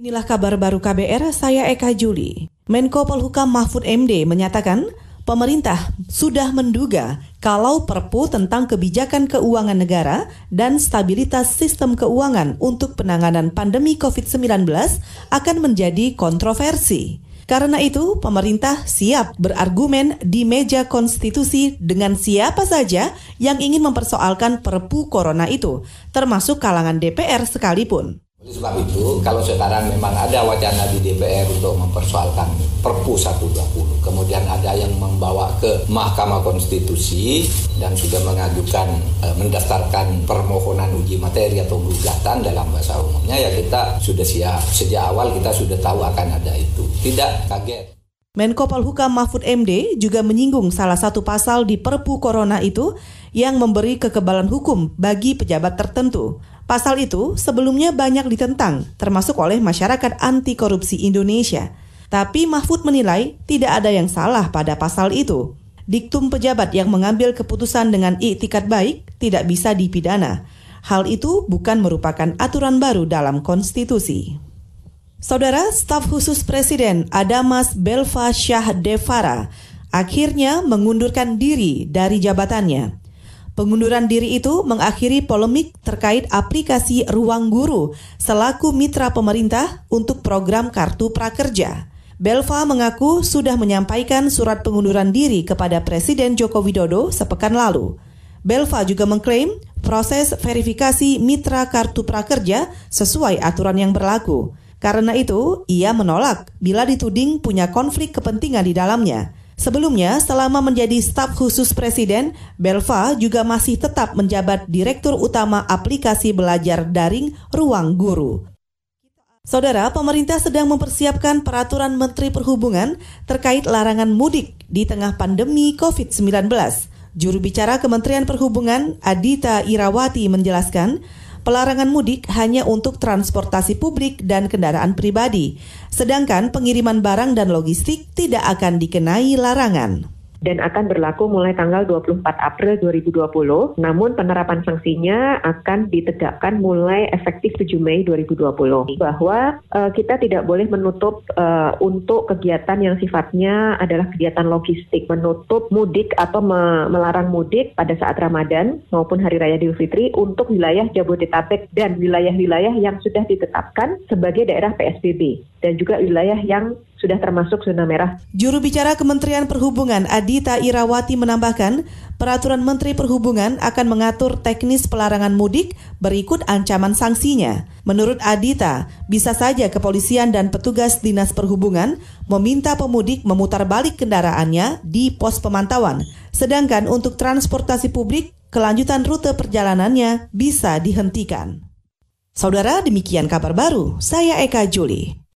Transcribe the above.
Inilah kabar baru KBR, saya Eka Juli. Menko Polhukam Mahfud MD menyatakan pemerintah sudah menduga kalau Perpu tentang kebijakan keuangan negara dan stabilitas sistem keuangan untuk penanganan pandemi COVID-19 akan menjadi kontroversi. Karena itu, pemerintah siap berargumen di meja konstitusi dengan siapa saja yang ingin mempersoalkan Perpu Corona itu, termasuk kalangan DPR sekalipun. Oleh sebab itu, kalau sekarang memang ada wacana di DPR untuk mempersoalkan Perpu 120, kemudian ada yang membawa ke Mahkamah Konstitusi dan sudah mengajukan e, mendaftarkan permohonan uji materi atau gugatan dalam bahasa umumnya, ya kita sudah siap. Sejak awal kita sudah tahu akan ada itu. Tidak kaget. Menko Polhukam Mahfud MD juga menyinggung salah satu pasal di Perpu Corona itu yang memberi kekebalan hukum bagi pejabat tertentu. Pasal itu sebelumnya banyak ditentang, termasuk oleh masyarakat anti korupsi Indonesia. Tapi Mahfud menilai tidak ada yang salah pada pasal itu. Diktum pejabat yang mengambil keputusan dengan iktikat baik tidak bisa dipidana. Hal itu bukan merupakan aturan baru dalam konstitusi. Saudara staf khusus Presiden Adamas Belva Syah Devara akhirnya mengundurkan diri dari jabatannya. Pengunduran diri itu mengakhiri polemik terkait aplikasi Ruang Guru selaku mitra pemerintah untuk program Kartu Prakerja. Belva mengaku sudah menyampaikan surat pengunduran diri kepada Presiden Joko Widodo sepekan lalu. Belva juga mengklaim proses verifikasi mitra Kartu Prakerja sesuai aturan yang berlaku. Karena itu, ia menolak bila dituding punya konflik kepentingan di dalamnya. Sebelumnya, selama menjadi staf khusus Presiden, Belva juga masih tetap menjabat Direktur Utama Aplikasi Belajar Daring Ruang Guru. Saudara, pemerintah sedang mempersiapkan peraturan Menteri Perhubungan terkait larangan mudik di tengah pandemi COVID-19. Juru bicara Kementerian Perhubungan, Adita Irawati, menjelaskan pelarangan mudik hanya untuk transportasi publik dan kendaraan pribadi, sedangkan pengiriman barang dan logistik tidak akan dikenai larangan dan akan berlaku mulai tanggal 24 April 2020. Namun penerapan sanksinya akan ditegakkan mulai efektif 7 Mei 2020. Bahwa uh, kita tidak boleh menutup uh, untuk kegiatan yang sifatnya adalah kegiatan logistik, menutup mudik atau me melarang mudik pada saat Ramadan maupun Hari Raya Idul Fitri untuk wilayah Jabodetabek dan wilayah-wilayah yang sudah ditetapkan sebagai daerah PSBB dan juga wilayah yang sudah termasuk zona merah. Juru bicara Kementerian Perhubungan Adita Irawati menambahkan, peraturan Menteri Perhubungan akan mengatur teknis pelarangan mudik berikut ancaman sanksinya. Menurut Adita, bisa saja kepolisian dan petugas Dinas Perhubungan meminta pemudik memutar balik kendaraannya di pos pemantauan. Sedangkan untuk transportasi publik, kelanjutan rute perjalanannya bisa dihentikan. Saudara, demikian kabar baru. Saya Eka Juli.